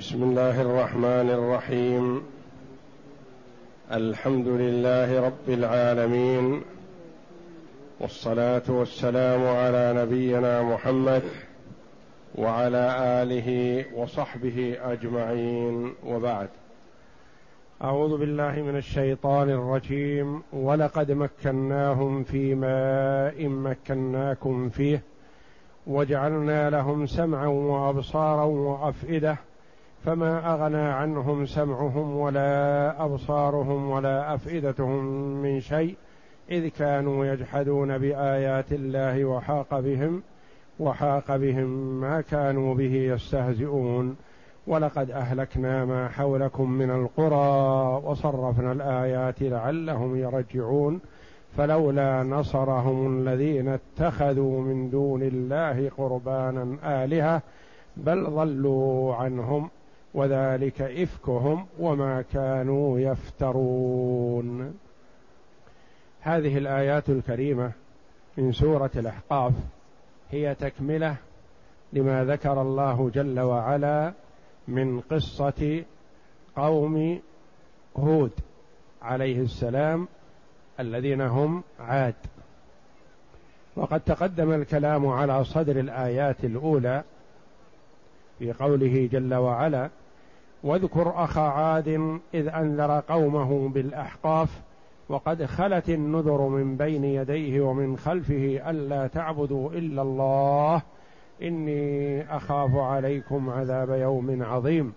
بسم الله الرحمن الرحيم. الحمد لله رب العالمين. والصلاة والسلام على نبينا محمد وعلى آله وصحبه أجمعين. وبعد. أعوذ بالله من الشيطان الرجيم. ولقد مكناهم في ماء مكناكم فيه وجعلنا لهم سمعا وأبصارا وأفئدة فما أغنى عنهم سمعهم ولا أبصارهم ولا أفئدتهم من شيء إذ كانوا يجحدون بآيات الله وحاق بهم وحاق بهم ما كانوا به يستهزئون. ولقد أهلكنا ما حولكم من القرى وصرفنا الآيات لعلهم يرجعون. فلولا نصرهم الذين اتخذوا من دون الله قربانا آلهة بل ضلوا عنهم. وذلك إفكهم وما كانوا يفترون. هذه الآيات الكريمة من سورة الأحقاف هي تكملة لما ذكر الله جل وعلا من قصة قوم هود عليه السلام الذين هم عاد. وقد تقدم الكلام على صدر الآيات الأولى في قوله جل وعلا واذكر اخا عاد إذ أنذر قومه بالأحقاف وقد خلت النذر من بين يديه ومن خلفه ألا تعبدوا إلا الله. إني أخاف عليكم عذاب يوم عظيم.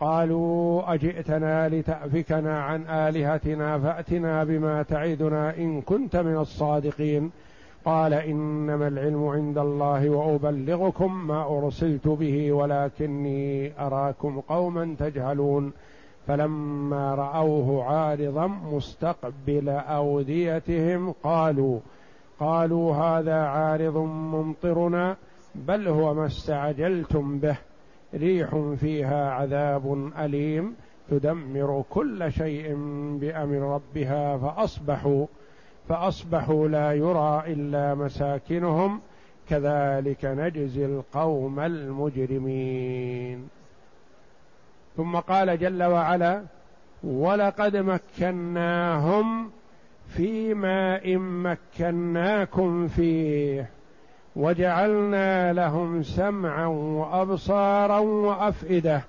قالوا أجئتنا لتأفكنا عن آلهتنا فأتنا بما تعدنا إن كنت من الصادقين. قال إنما العلم عند الله وأبلغكم ما أرسلت به ولكني أراكم قوما تجهلون. فلما رأوه عارضا مستقبل أوديتهم قالوا قالوا هذا عارض ممطرنا بل هو ما استعجلتم به. ريح فيها عذاب أليم تدمر كل شيء بأمر ربها فأصبحوا فأصبحوا لا يرى إلا مساكنهم كذلك نجزي القوم المجرمين. ثم قال جل وعلا ولقد مكناهم في ماء مكناكم فيه وجعلنا لهم سمعا وأبصارا وأفئدة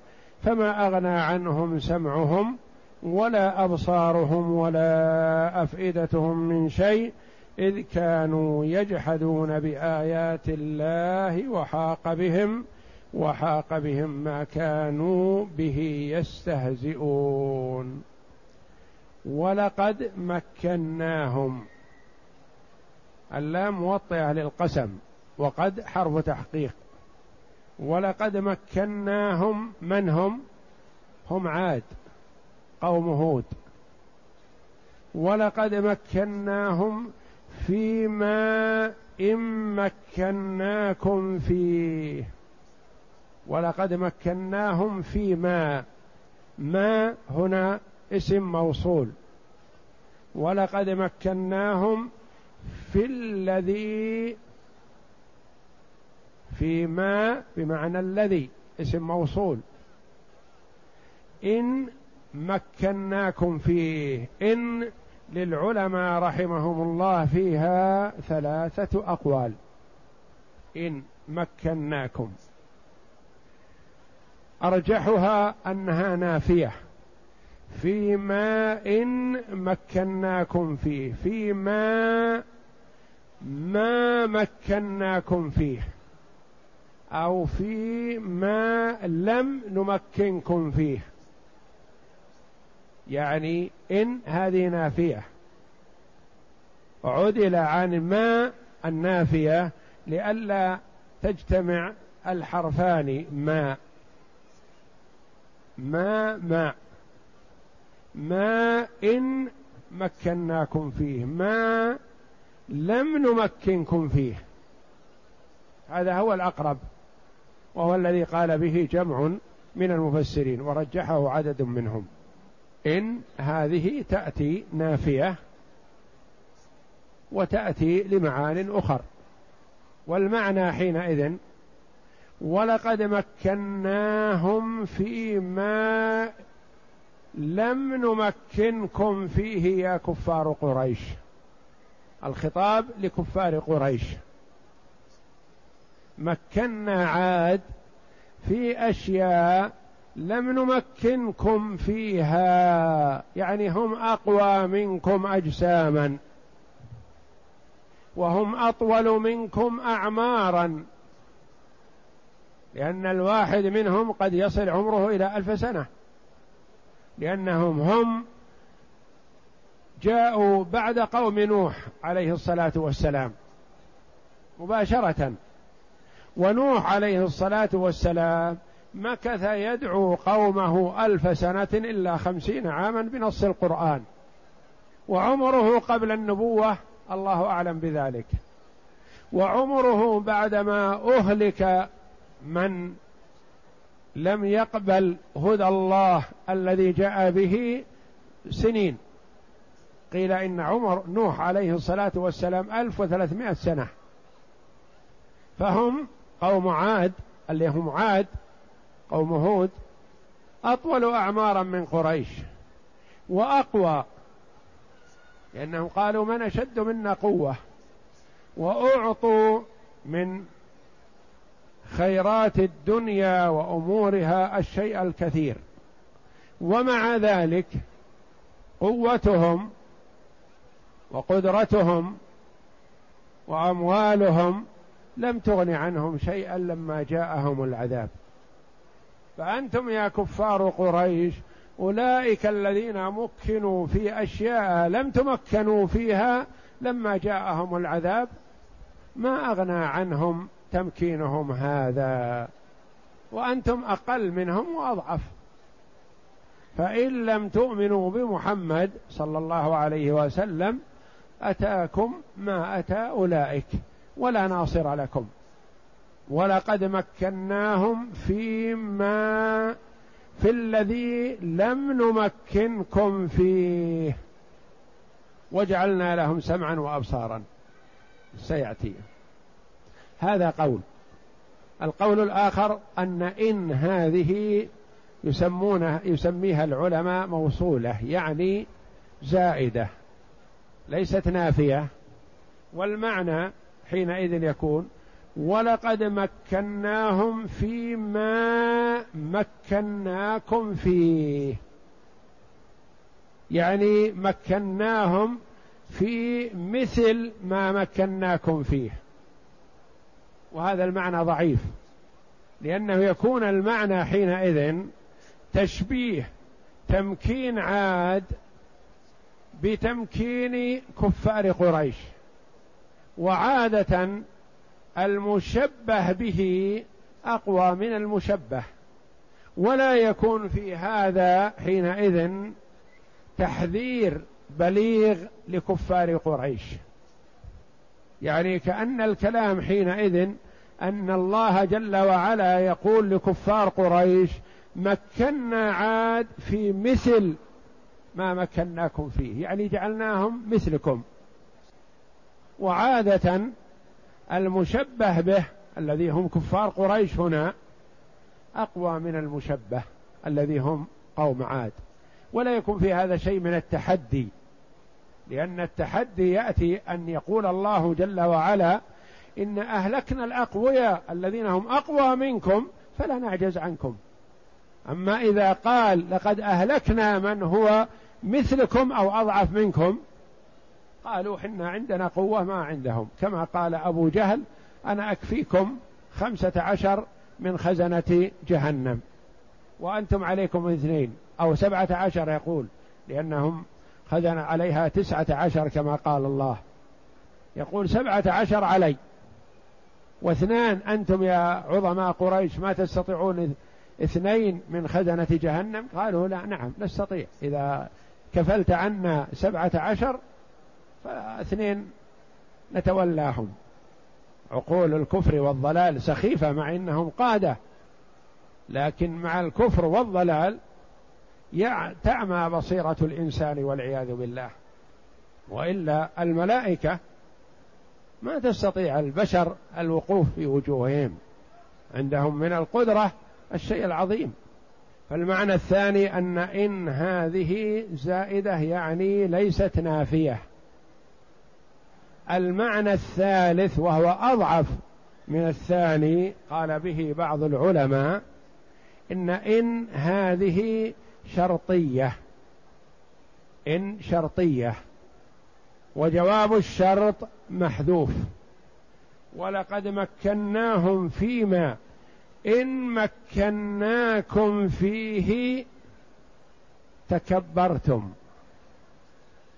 فما أغنى عنهم سمعهم ولا أبصارهم ولا أفئدتهم من شيء إذ كانوا يجحدون بآيات الله وحاق بهم وحاق بهم ما كانوا به يستهزئون. ولقد مكناهم. اللام موطئة للقسم وقد حرف تحقيق. ولقد مكناهم من هم؟ هم عاد. قوم هود. ولقد مكناهم فيما إن مكناكم فيه. ولقد مكناهم فيما. ما هنا اسم موصول. ولقد مكناهم في الذي فيما بمعنى الذي اسم موصول. إن مكناكم فيه. إن للعلماء رحمهم الله فيها ثلاثة أقوال. إن مكناكم. أرجحها أنها نافية. فيما إن مكناكم فيه. فيما ما مكناكم فيه. أو فيما لم نمكنكم فيه. يعني إن هذه نافية. عدل عن ما النافية لئلا تجتمع الحرفان ما. ما ما. ما إن مكناكم فيه. ما لم نمكنكم فيه. هذا هو الأقرب. وهو الذي قال به جمع من المفسرين ورجحه عدد منهم. إن هذه تأتي نافية وتأتي لمعان أخر. والمعنى حينئذ ولقد مكناهم فيما لم نمكنكم فيه يا كفار قريش. الخطاب لكفار قريش. مكنا عاد في أشياء لم نمكنكم فيها. يعني هم أقوى منكم أجساما. وهم أطول منكم اعمارا. لأن الواحد منهم قد يصل عمره إلى ألف سنة. لأنهم هم جاءوا بعد قوم نوح عليه الصلاة والسلام. مباشرة. ونوح عليه الصلاة والسلام مكث يدعو قومه ألف سنة إلا خمسين عاما بنص القرآن. وعمره قبل النبوة الله أعلم بذلك. وعمره بعدما أهلك من لم يقبل هدى الله الذي جاء به سنين. قيل إن عمر نوح عليه الصلاة والسلام ألف وثلاثمائة سنة. فهم قوم عاد اللي هم عاد قوم هود أطول أعمارا من قريش وأقوى لأنهم قالوا من أشد منا قوة وأعطوا من خيرات الدنيا وأمورها الشيء الكثير. ومع ذلك قوتهم وقدرتهم وأموالهم لم تغن عنهم شيئا لما جاءهم العذاب. فأنتم يا كفار قريش أولئك الذين مكنوا في أشياء لم تمكنوا فيها لما جاءهم العذاب. ما أغنى عنهم تمكينهم هذا؟ وأنتم أقل منهم وأضعف. فإن لم تؤمنوا بمحمد صلى الله عليه وسلم أتاكم ما أتى أولئك ولا ناصر لكم. ولقد مكناهم فيما في الذي لم نمكنكم فيه. وجعلنا لهم سمعا وابصارا. سيأتي. هذا قول. القول الآخر أن إن هذه يسمونها يسميها العلماء موصولة يعني زائدة ليست نافية. والمعنى حينئذ يكون ولقد مكناهم فيما مكناكم فيه. يعني مكناهم في مثل ما مكناكم فيه. وهذا المعنى ضعيف. لأنه يكون المعنى حينئذ تشبيه تمكين عاد بتمكين كفار قريش. وعادة المشبه به أقوى من المشبه ولا يكون في هذا حينئذ تحذير بليغ لكفار قريش. يعني كأن الكلام حينئذ أن الله جل وعلا يقول لكفار قريش مكنا عاد في مثل ما مكناكم فيه يعني جعلناهم مثلكم. وعادة المشبه به الذي هم كفار قريش هنا أقوى من المشبه الذي هم قوم عاد. ولا يكون في هذا شيء من التحدي لأن التحدي يأتي أن يقول الله جل وعلا إن أهلكنا الأقوياء الذين هم أقوى منكم فلا نعجز عنكم. أما إذا قال لقد أهلكنا من هو مثلكم أو أضعف منكم قالوا حنا عندنا قوة ما عندهم. كما قال أبو جهل أنا أكفيكم خمسة عشر من خزنة جهنم. وأنتم عليكم اثنين أو سبعة عشر يقول لأنهم خزن عليها تسعة عشر كما قال الله. يقول سبعة عشر علي. واثنان أنتم يا عظماء قريش ما تستطيعون اثنين من خزنة جهنم؟ قالوا لا نعم نستطيع. إذا كفلت عنا سبعة عشر فاثنين نتولاهم. عقول الكفر والضلال سخيفة مع أنهم قادة لكن مع الكفر والضلال تعمى بصيرة الإنسان والعياذ بالله. وإلا الملائكة ما تستطيع البشر الوقوف في وجوههم. عندهم من القدرة الشيء العظيم. فالمعنى الثاني أن إن هذه زائدة يعني ليست نافية. المعنى الثالث وهو أضعف من الثاني قال به بعض العلماء إن إن هذه شرطية. إن شرطية. وجواب الشرط محذوف. ولقد مكناهم فيما إن مكناكم فيه تكبرتم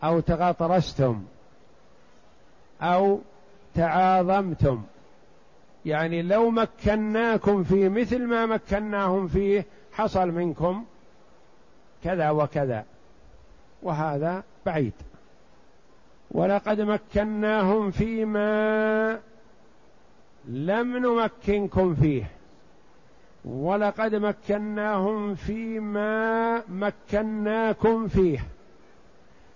أو تغطرستم. أو تعاظمتم. يعني لو مكناكم في مثل ما مكناهم فيه حصل منكم كذا وكذا. وهذا بعيد. ولقد مكناهم فيما لم نمكنكم فيه. ولقد مكناهم فيما مكناكم فيه.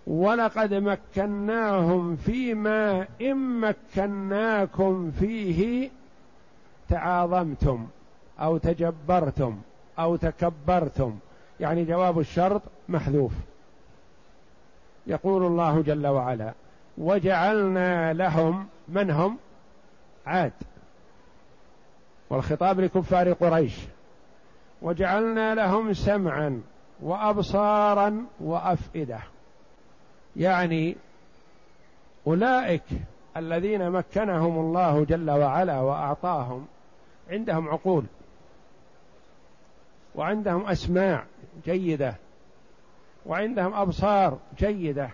ولقد مكناهم فيما إن مكناكم فيه تعاظمتم أو تجبرتم أو تكبرتم. يعني جواب الشرط محذوف. يقول الله جل وعلا وجعلنا لهم من هم؟ عاد. والخطاب لكفار قريش وجعلنا لهم سمعا وابصارا وأفئدة. يعني أولئك الذين مكنهم الله جل وعلا وأعطاهم عندهم عقول وعندهم أسماع جيدة وعندهم أبصار جيدة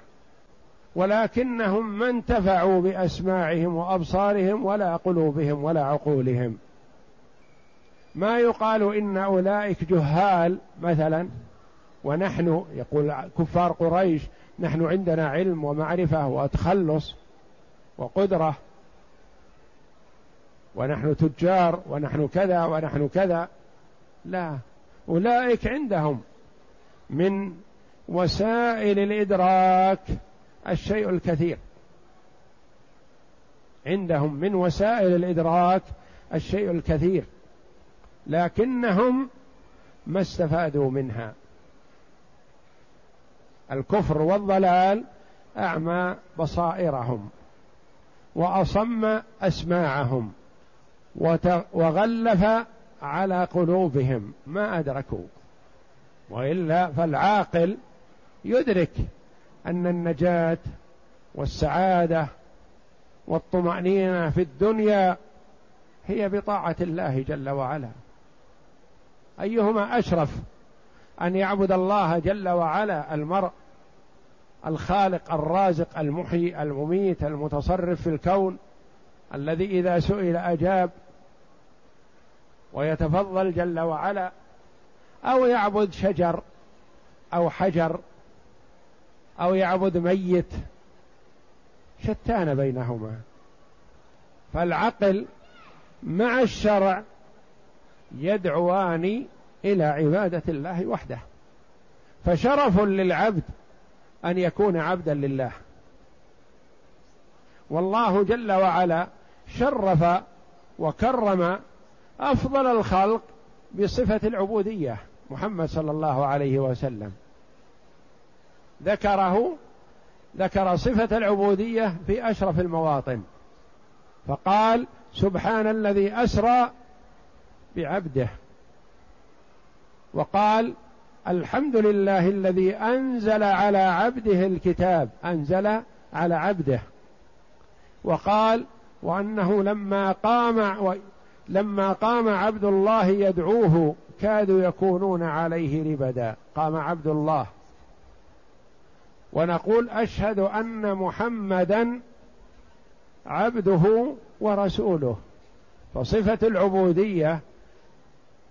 ولكنهم ما انتفعوا بأسماعهم وأبصارهم ولا قلوبهم ولا عقولهم. ما يقال إن أولئك جهال مثلا ونحن يقول كفار قريش نحن عندنا علم ومعرفة وتخلص وقدرة. ونحن تجار ونحن كذا ونحن كذا. لا أولئك عندهم من وسائل الإدراك الشيء الكثير. عندهم من وسائل الإدراك الشيء الكثير لكنهم ما استفادوا منها. الكفر والضلال أعمى بصائرهم وأصم أسماعهم وغلف على قلوبهم. ما أدركوا. وإلا فالعاقل يدرك أن النجاة والسعادة والطمأنينة في الدنيا هي بطاعة الله جل وعلا. أيهما أشرف أن يعبد الله جل وعلا المرء الخالق الرازق المحيي المميت المتصرف في الكون الذي إذا سئل أجاب ويتفضل جل وعلا. أو يعبد شجر أو حجر أو يعبد ميت. شتان بينهما. فالعقل مع الشرع يدعوان إلى عبادة الله وحده. فشرف للعبد أن يكون عبدا لله. والله جل وعلا شرف وكرم أفضل الخلق بصفة العبودية محمد صلى الله عليه وسلم. ذكره ذكر صفة العبودية في أشرف المواطن. فقال سبحان الذي أسرى بعبده. وقال الحمد لله الذي أنزل على عبده الكتاب أنزل على عبده. وقال وأنه لما قام لما قام عبد الله يدعوه كادوا يكونون عليه لبدا. قام عبد الله. ونقول أشهد أن محمدا عبده ورسوله. فصفة العبودية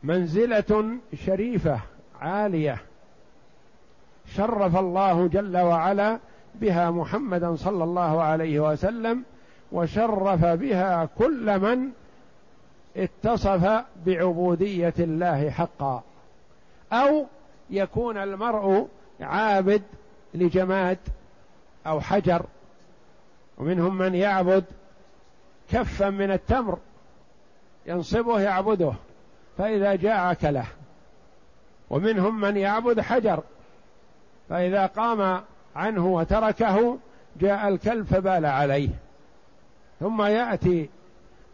منزلة شريفة عالية شرف الله جل وعلا بها محمدا صلى الله عليه وسلم وشرف بها كل من اتصف بعبودية الله حقا. أو يكون المرء عابد لجماد أو حجر ومنهم من يعبد كفا من التمر ينصبه يعبده. فإذا جاء أكله ومنهم من يعبد حجر. فإذا قام عنه وتركه جاء الكلب فبال عليه. ثم يأتي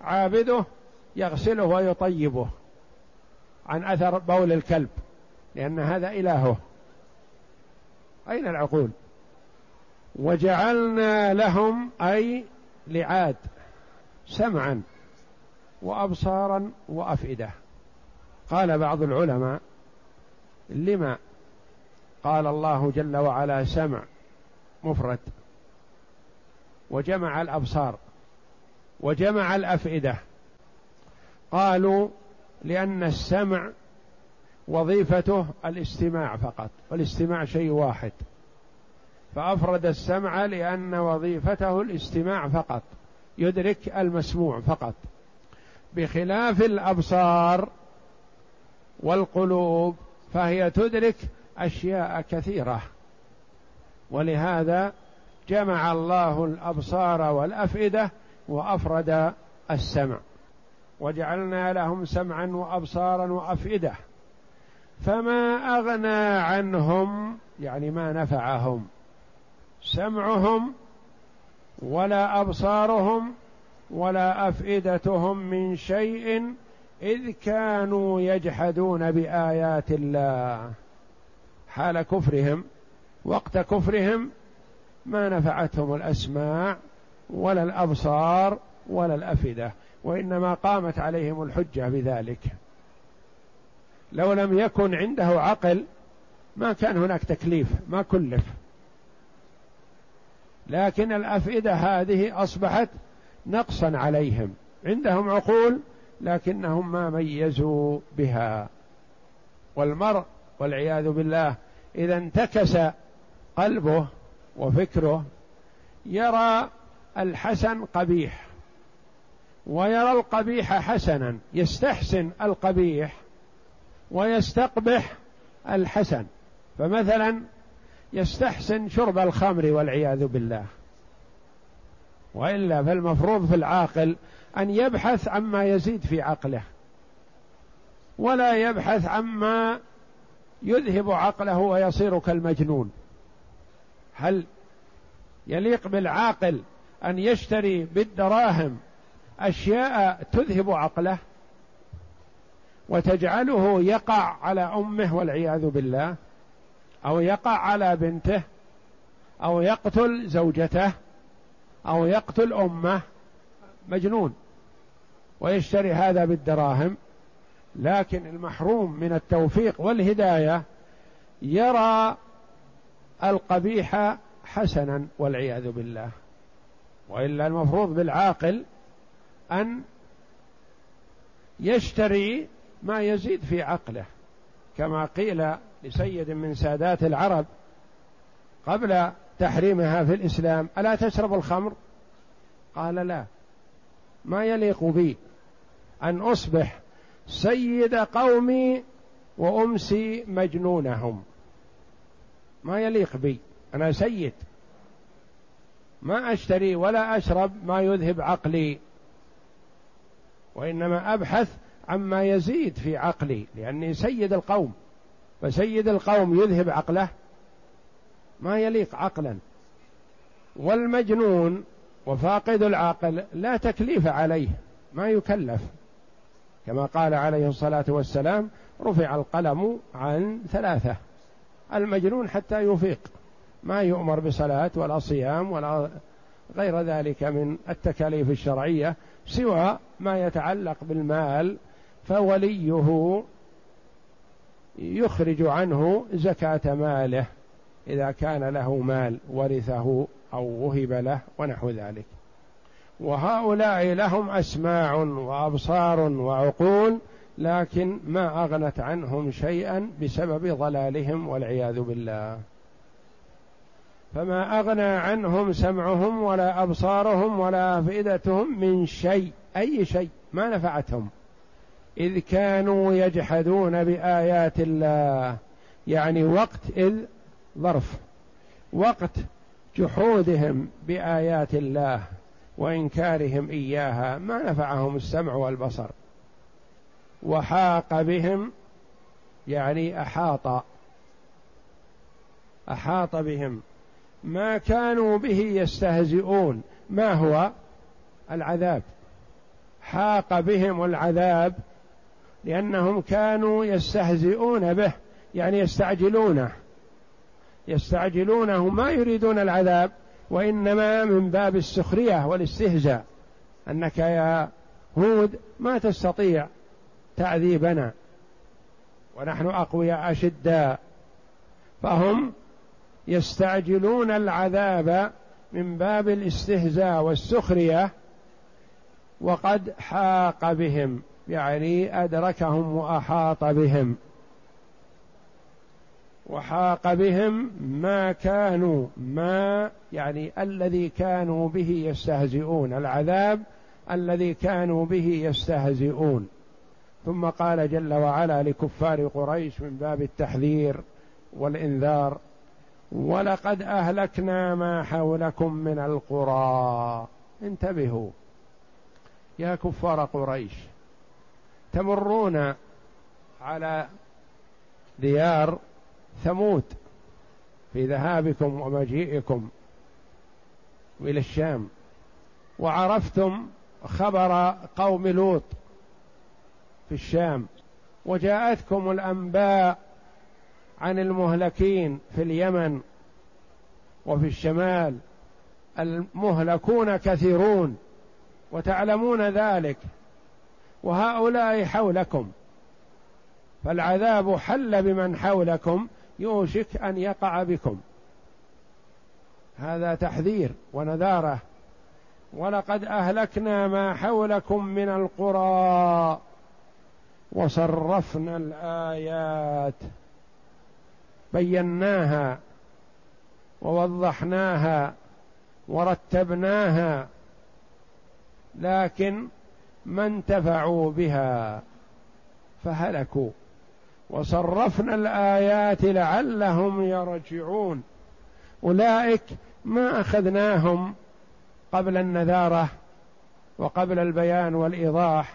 عابده يغسله ويطيبه عن أثر بول الكلب لأن هذا إلهه. أين العقول؟ وجعلنا لهم أي لعاد سمعا وأبصارا وأفئدة. قال بعض العلماء لما قال الله جل وعلا سمع مفرد وجمع الأبصار وجمع الأفئدة قالوا لأن السمع وظيفته الاستماع فقط والاستماع شيء واحد. فأفرد السمع لأن وظيفته الاستماع فقط يدرك المسموع فقط. بخلاف الأبصار والقلوب فهي تدرك أشياء كثيرة. ولهذا جمع الله الأبصار والأفئدة وأفرد السمع. وجعلنا لهم سمعا وابصارا وأفئدة. فما أغنى عنهم يعني ما نفعهم سمعهم ولا أبصارهم ولا أفئدتهم من شيء إذ كانوا يجحدون بآيات الله حال كفرهم وقت كفرهم ما نفعتهم الأسماع ولا الأبصار ولا الأفئدة وإنما قامت عليهم الحجة بذلك. لو لم يكن عنده عقل ما كان هناك تكليف ما كلف. لكن الأفئدة هذه أصبحت نقصا عليهم. عندهم عقول لكنهم ما ميزوا بها. والمرء والعياذ بالله إذا انتكس قلبه وفكره يرى الحسن قبيح ويرى القبيح حسنا يستحسن القبيح ويستقبح الحسن. فمثلا يستحسن شرب الخمر والعياذ بالله. وإلا فالمفروض في العاقل أن يبحث عما يزيد في عقله ولا يبحث عما يذهب عقله ويصير كالمجنون. هل يليق بالعاقل أن يشتري بالدراهم أشياء تذهب عقله وتجعله يقع على أمه والعياذ بالله أو يقع على بنته أو يقتل زوجته أو يقتل أمه؟ مجنون ويشتري هذا بالدراهم لكن المحروم من التوفيق والهداية يرى القبيح حسنا والعياذ بالله. وإلا المفروض بالعاقل أن يشتري ما يزيد في عقله كما قيل لسيد من سادات العرب قبل تحريمها في الإسلام ألا تشرب الخمر؟ قال لا. ما يليق بي أن أصبح سيد قومي وأمسي مجنونهم. ما يليق بي. أنا سيد. ما أشتري ولا أشرب ما يذهب عقلي. وإنما أبحث عما يزيد في عقلي لأني سيد القوم. فسيد القوم يذهب عقله. ما يليق عقلا. والمجنون وفاقد العقل لا تكليف عليه ما يكلف. كما قال عليه الصلاة والسلام رفع القلم عن ثلاثة المجنون حتى يفيق. ما يؤمر بصلاة ولا صيام ولا غير ذلك من التكاليف الشرعية سوى ما يتعلق بالمال فوليه يخرج عنه زكاة ماله. إذا كان له مال ورثه أو وهب له ونحو ذلك. وهؤلاء لهم أسماع وأبصار وعقول لكن ما أغنت عنهم شيئا بسبب ضلالهم والعياذ بالله. فما أغنى عنهم سمعهم ولا أبصارهم ولا أفئدتهم من شيء أي شيء ما نفعتهم. إذ كانوا يجحدون بآيات الله يعني وقت اذ ظرف وقت جحودهم بآيات الله وإنكارهم إياها ما نفعهم السمع والبصر. وحاق بهم يعني أحاط أحاط بهم. ما كانوا به يستهزئون. ما هو؟ العذاب. حاق بهم العذاب لأنهم كانوا يستهزئون به يعني يستعجلونه. يستعجلونه ما يريدون العذاب وإنما من باب السخرية والاستهزاء. أنك يا هود ما تستطيع تعذيبنا. ونحن أقوياء أشداء. فهم يستعجلون العذاب من باب الاستهزاء والسخرية وقد حاق بهم يعني أدركهم وأحاط بهم. وحاق بهم ما كانوا ما يعني الذي كانوا به يستهزئون العذاب الذي كانوا به يستهزئون. ثم قال جل وعلا لكفار قريش من باب التحذير والإنذار ولقد أهلكنا ما حولكم من القرى. انتبهوا. يا كفار قريش تمرون على ديار ثمود في ذهابكم ومجيئكم إلى الشام. وعرفتم خبر قوم لوط في الشام. وجاءتكم الأنباء عن المهلكين في اليمن وفي الشمال. المهلكون كثيرون وتعلمون ذلك. وهؤلاء حولكم. فالعذاب حل بمن حولكم. يوشك أن يقع بكم. هذا تحذير ونذارة. ولقد أهلكنا ما حولكم من القرى وصرفنا الآيات. بيناها ووضحناها ورتبناها. لكن ما انتفعوا بها فهلكوا. وصرفنا الآيات لعلهم يرجعون. أولئك ما أخذناهم قبل النذارة وقبل البيان والإيضاح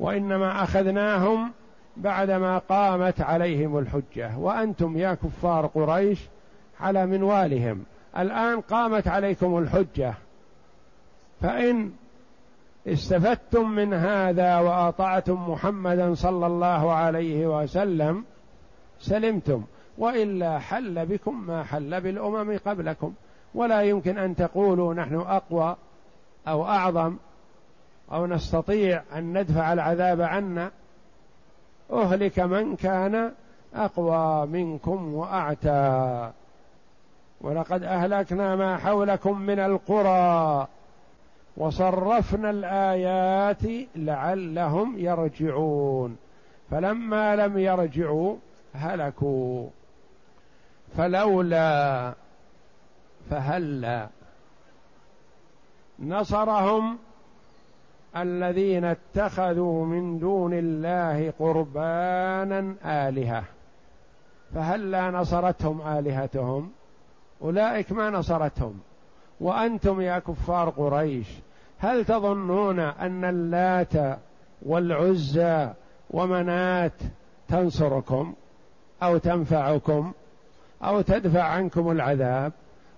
وإنما أخذناهم بعدما قامت عليهم الحجة. وأنتم يا كفار قريش على منوالهم. الآن قامت عليكم الحجة. فإن استفدتم من هذا وأطعتم محمدا صلى الله عليه وسلم سلمتم وإلا حل بكم ما حل بالأمم قبلكم. ولا يمكن أن تقولوا نحن أقوى أو أعظم أو نستطيع أن ندفع العذاب عنا. أهلك من كان أقوى منكم وأعتى. ولقد أهلكنا ما حولكم من القرى. وصرفنا الآيات لعلهم يرجعون. فلما لم يرجعوا هلكوا. فلولا فهلا نصرهم الذين اتخذوا من دون الله قربانا آلهة. فهلا نصرتهم آلهتهم. أولئك ما نصرتهم. وأنتم يا كفار قريش. هل تظنون أن اللات والعزى ومنات تنصركم أو تنفعكم أو تدفع عنكم العذاب؟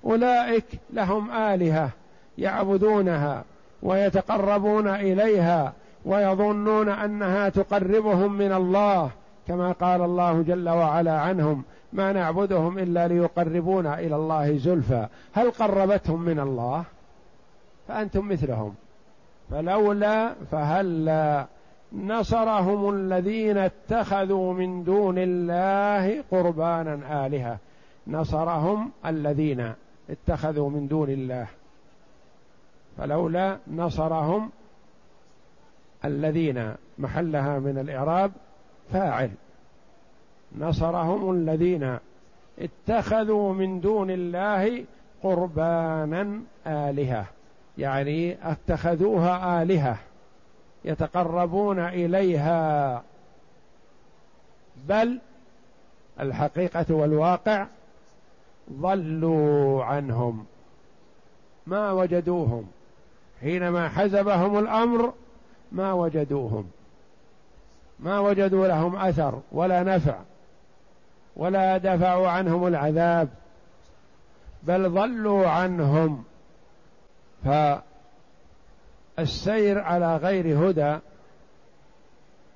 أولئك لهم آلهة يعبدونها ويتقربون إليها ويظنون أنها تقربهم من الله كما قال الله جل وعلا عنهم ما نعبدهم إلا ليقربونا إلى الله زلفى. هل قربتهم من الله؟ فأنتم مثلهم. فلولا فهلا نصرهم الذين اتخذوا من دون الله قربانا آلهة. نصرهم الذين اتخذوا من دون الله. فلولا نصرهم الذين محلها من الإعراب فاعل. نصرهم الذين اتخذوا من دون الله قربانا آلهة. يعني اتخذوها آلهة يتقربون إليها. بل الحقيقة والواقع ضلوا عنهم. ما وجدوهم. حينما حزبهم الأمر ما وجدوهم. ما وجدوا لهم أثر ولا نفع ولا دفعوا عنهم العذاب. بل ضلوا عنهم. فالسير على غير هدى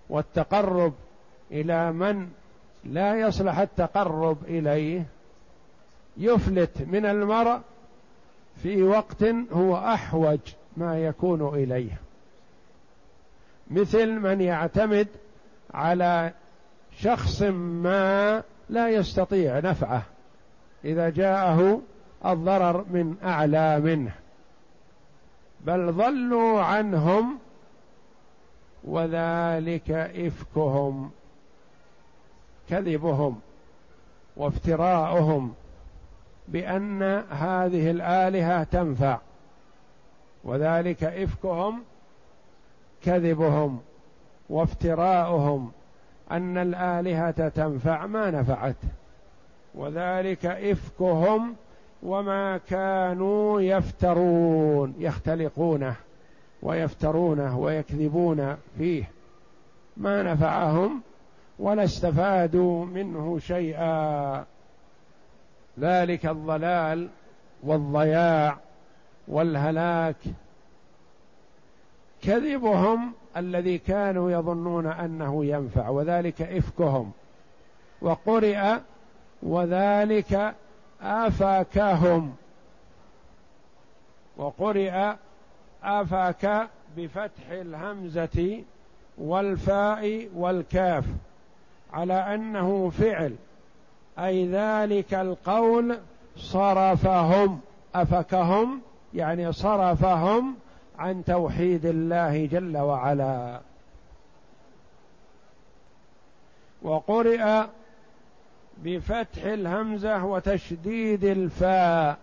والتقرب إلى من لا يصلح التقرب إليه يفلت من المرء في وقت هو أحوج ما يكون إليه. مثل من يعتمد على شخص ما لا يستطيع نفعه. إذا جاءه الضرر من أعلى منه. بل ضلوا عنهم وذلك إفكهم كذبهم وافتراؤهم بأن هذه الآلهة تنفع وذلك إفكهم كذبهم وافتراؤهم أن الآلهة تنفع ما نفعت وذلك إفكهم وما كانوا يفترون يختلقونه ويفترونه ويكذبون فيه. ما نفعهم ولا استفادوا منه شيئا. ذلك الضلال والضياع والهلاك. كذبهم الذي كانوا يظنون أنه ينفع وذلك إفكهم. وقرئ وذلك افاكهم وقرئ آفاك بفتح الهمزة والفاء والكاف على أنه فعل أي ذلك القول صرفهم. افكهم يعني صرفهم عن توحيد الله جل وعلا. وقرئ بفتح الهمزة وتشديد الفاء.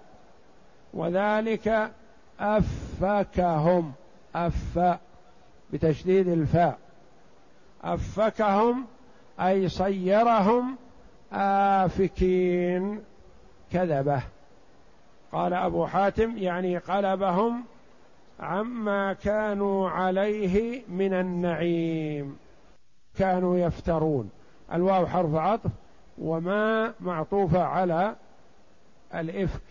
وذلك أفكهم. أف بتشديد الفاء. أفكهم أي صيرهم آفكين. كذبة. قال أبو حاتم يعني قلبهم عما كانوا عليه من النعيم. كانوا يفترون. الواو حرف عطف. وما معطوفة على الإفك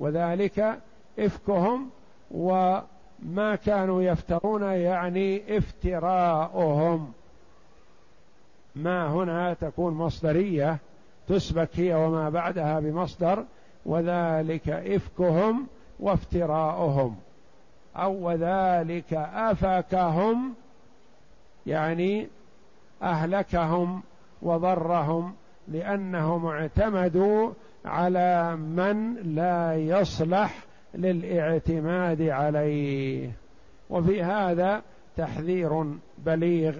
وذلك إفكهم وما كانوا يفترون يعني افتراؤهم. ما هنا تكون مصدرية تسبك هي وما بعدها بمصدر وذلك إفكهم وافتراؤهم أو وذلك أفكهم يعني أهلكهم وضرهم. لأنهم اعتمدوا على من لا يصلح للاعتماد عليه. وفي هذا تحذير بليغ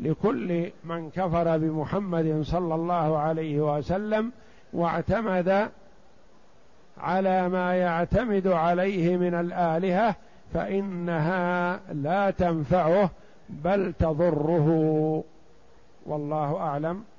لكل من كفر بمحمد صلى الله عليه وسلم واعتمد على ما يعتمد عليه من الآلهة فإنها لا تنفعه بل تضره. والله أعلم.